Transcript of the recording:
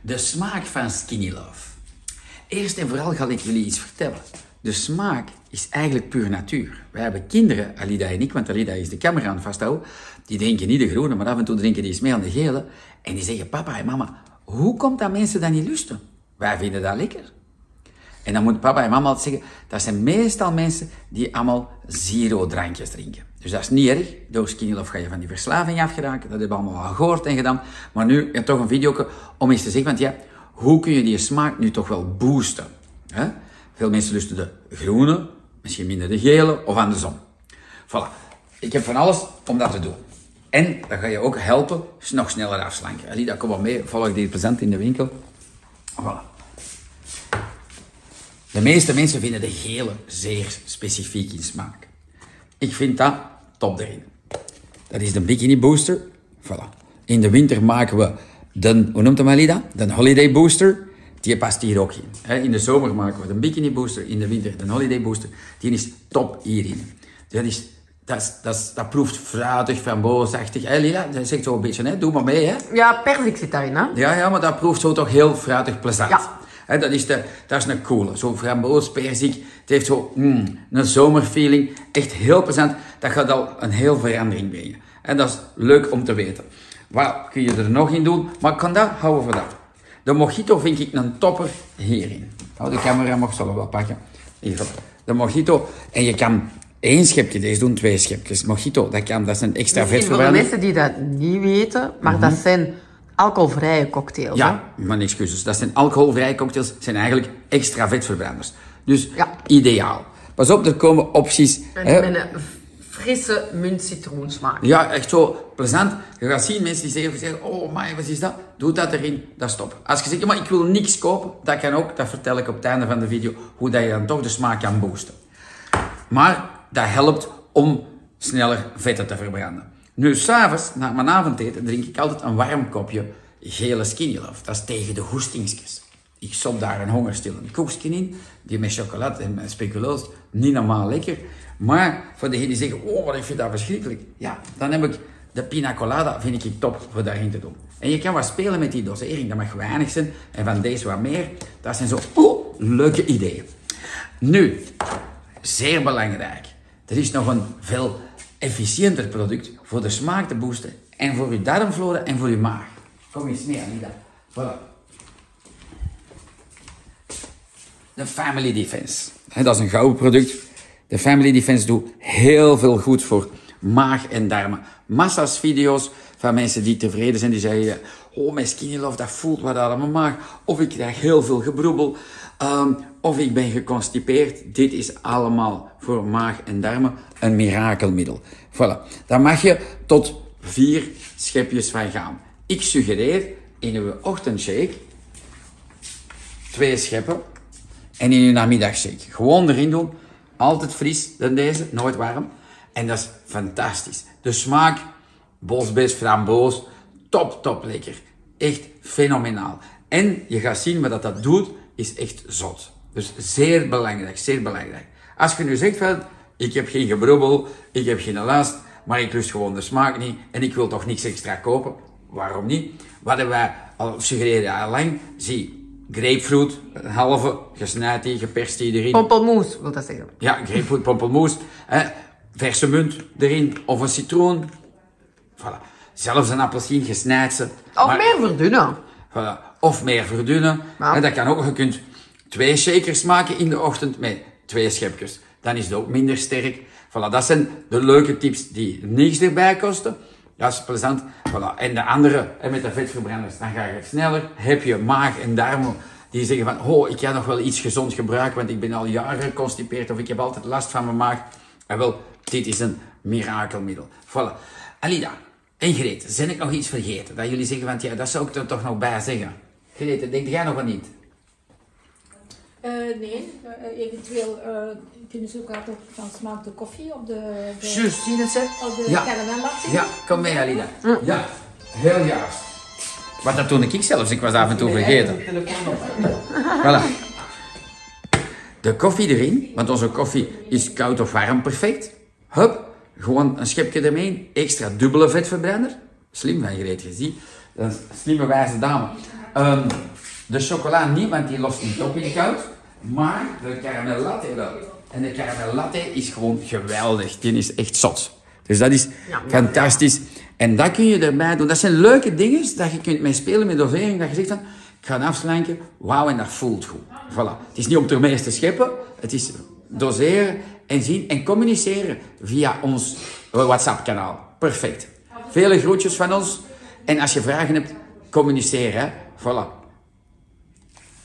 De smaak van Skinny Love. Eerst en vooral ga ik jullie iets vertellen. De smaak is eigenlijk puur natuur. Wij hebben kinderen, Alida en ik, want Alida is de camera aan het vasthouden, die drinken niet de groene, maar af en toe drinken die eens mee aan de gele. En die zeggen, papa en mama, hoe komt dat mensen dat niet lusten? Wij vinden dat lekker. En dan moeten papa en mama altijd zeggen, dat zijn meestal mensen die allemaal zero drankjes drinken. Dus dat is niet erg. Door Skinny Love ga je van die verslaving afgeraken. Dat hebben we allemaal al gehoord en gedaan. Maar nu heb toch een video om eens te zeggen, want ja, hoe kun je die smaak nu toch wel boosten? Hè? Veel mensen lusten de groene, misschien minder de gele of andersom. Voilà. Ik heb van alles om dat te doen. En dat ga je ook helpen nog sneller afslanken. Alida, kom maar mee. Volg die present in de winkel. Voilà. De meeste mensen vinden de gele zeer specifiek in smaak. Ik vind dat top erin. Dat is de Bikini Booster. Voilà. In de winter maken we de, hoe noemt hem Alida? De Holiday Booster. Die past hier ook in. In de zomer maken we de Bikini Booster. In de winter de Holiday Booster. Die is top hierin. Dat is dat, dat, dat proeft fruitig, framboosachtig. Hé Lila, dat zegt zo een beetje, hè? doe maar mee. Hè? Ja, perzik zit daarin. Hè? Ja, ja, maar dat proeft zo toch heel fruitig plezant. Ja. He, dat, is de, dat is een coole. Zo'n framboos, perzik. Het heeft zo mm, een zomerfeeling. Echt heel plezant. Dat gaat al een heel verandering brengen. En dat is leuk om te weten. Wat kun je er nog in doen? Maar ik kan dat houden voor dat. De mojito vind ik een topper hierin. Oh, de camera mag zullen wel pakken. Hier, de mojito. En je kan één schepje deze doen, twee schepjes. Mojito, dat kan. Dat is een extra vetverbrander. Voor de mensen die dat niet weten, maar dat mhm. zijn alcoholvrije cocktails. Ja, hè? mijn excuses. Dat zijn alcoholvrije cocktails, zijn eigenlijk extra vetverbranders. Dus ja. ideaal. Pas op, er komen opties. Met een frisse munt-citroensmaak. Ja, echt zo plezant. Je gaat zien mensen die zeggen, zeggen oh my, wat is dat? Doe dat erin, dat stop. Als je zegt, maar ik wil niks kopen, dat kan ook. Dat vertel ik op het einde van de video, hoe dat je dan toch de smaak kan boosten. Maar dat helpt om sneller vetten te verbranden. Nu, s'avonds, na mijn avondeten, drink ik altijd een warm kopje gele Skinny Love. Dat is tegen de hoestingsjes. Ik stop daar een hongerstillend koekje in, die met chocolade en met speculoos, niet normaal lekker. Maar voor degenen die zeggen, oh, wat ik vind dat verschrikkelijk. Ja, dan heb ik de pina colada, vind ik top voor daarin te doen. En je kan wat spelen met die dosering, dat mag weinig zijn. En van deze wat meer, dat zijn zo, oh, leuke ideeën. Nu, zeer belangrijk. Er is nog een veel efficiënter product voor de smaak te boosten en voor uw darmflora en voor uw maag. Kom eens mee, Anita. Voilà. De Family Defense. dat is een gouden product. De Family Defense doet heel veel goed voor maag en darmen. Massa's video's van mensen die tevreden zijn, die zeggen, oh mijn skinny love, dat voelt wat aan mijn maag. Of ik krijg heel veel gebroebel. Ehm, of ik ben geconstipeerd. Dit is allemaal voor maag en darmen een mirakelmiddel. Voilà. Daar mag je tot vier schepjes van gaan. Ik suggereer in uw ochtendshake twee scheppen en in uw namiddagshake. Gewoon erin doen. Altijd fris dan deze, nooit warm. En dat is fantastisch. De smaak, bosbes, framboos, top, top lekker. Echt fenomenaal. En je gaat zien wat dat, dat doet, is echt zot. Dus zeer belangrijk, zeer belangrijk. Als je nu zegt van, ik heb geen gebrobbel, ik heb geen last, maar ik lust gewoon de smaak niet en ik wil toch niks extra kopen. Waarom niet? Wat hebben wij al suggereren al lang? Zie, grapefruit, een halve, gesnijd die, geperst die erin. Pompelmoes, wil dat zeggen. Ja, grapefruit, pompelmoes. verse munt erin, of een citroen. Voilà. Zelfs een appelsien, gesnijd ze. Of meer verdunnen. Voilà. Of meer verdunnen. En dat kan ook, je kunt twee shakers maken in de ochtend met twee schepjes. Dan is het ook minder sterk. Voilà, dat zijn de leuke tips die niks erbij kosten. Dat is plezant. Voilà. En de andere, en met de vetverbranders, dan ga je sneller. Heb je maag en darmen die zeggen van, oh, ik ga nog wel iets gezond gebruiken, want ik ben al jaren geconstipeerd of ik heb altijd last van mijn maag. En wel, dit is een mirakelmiddel. Voilà. Alida en Greet, zijn ik nog iets vergeten? Dat jullie zeggen van, ja, dat zou ik er toch nog bij zeggen. Greet, denk jij nog wel niet? Uh, nee, uh, eventueel uh, kunnen ze ook altijd van smaak de koffie op de, de Juist, zie je ze? Op de ja. laten Ja, kom mee Alina. Mm. Ja, heel juist. Wat dat toen ik zelfs, ik was af en toe vergeten. Voilà. De koffie erin, want onze koffie is koud of warm perfect. Hup, gewoon een schepje ermee, extra dubbele vetverbrander. Slim van je gezien. Dat is een slimme wijze dame. Ehm, de chocola niet, want die lost niet op in koud. Maar de caramel latte wel. En de caramel latte is gewoon geweldig. Die is echt zot. Dus dat is fantastisch. En dat kun je erbij doen. Dat zijn leuke dingen dat je kunt mee spelen met dosering. Dat je zegt van, ik ga afslanken. Wauw, en dat voelt goed. Voilà. Het is niet om er te scheppen. Het is doseren en zien en communiceren via ons WhatsApp-kanaal. Perfect. Vele groetjes van ons. En als je vragen hebt, communiceren. Hè. Voilà.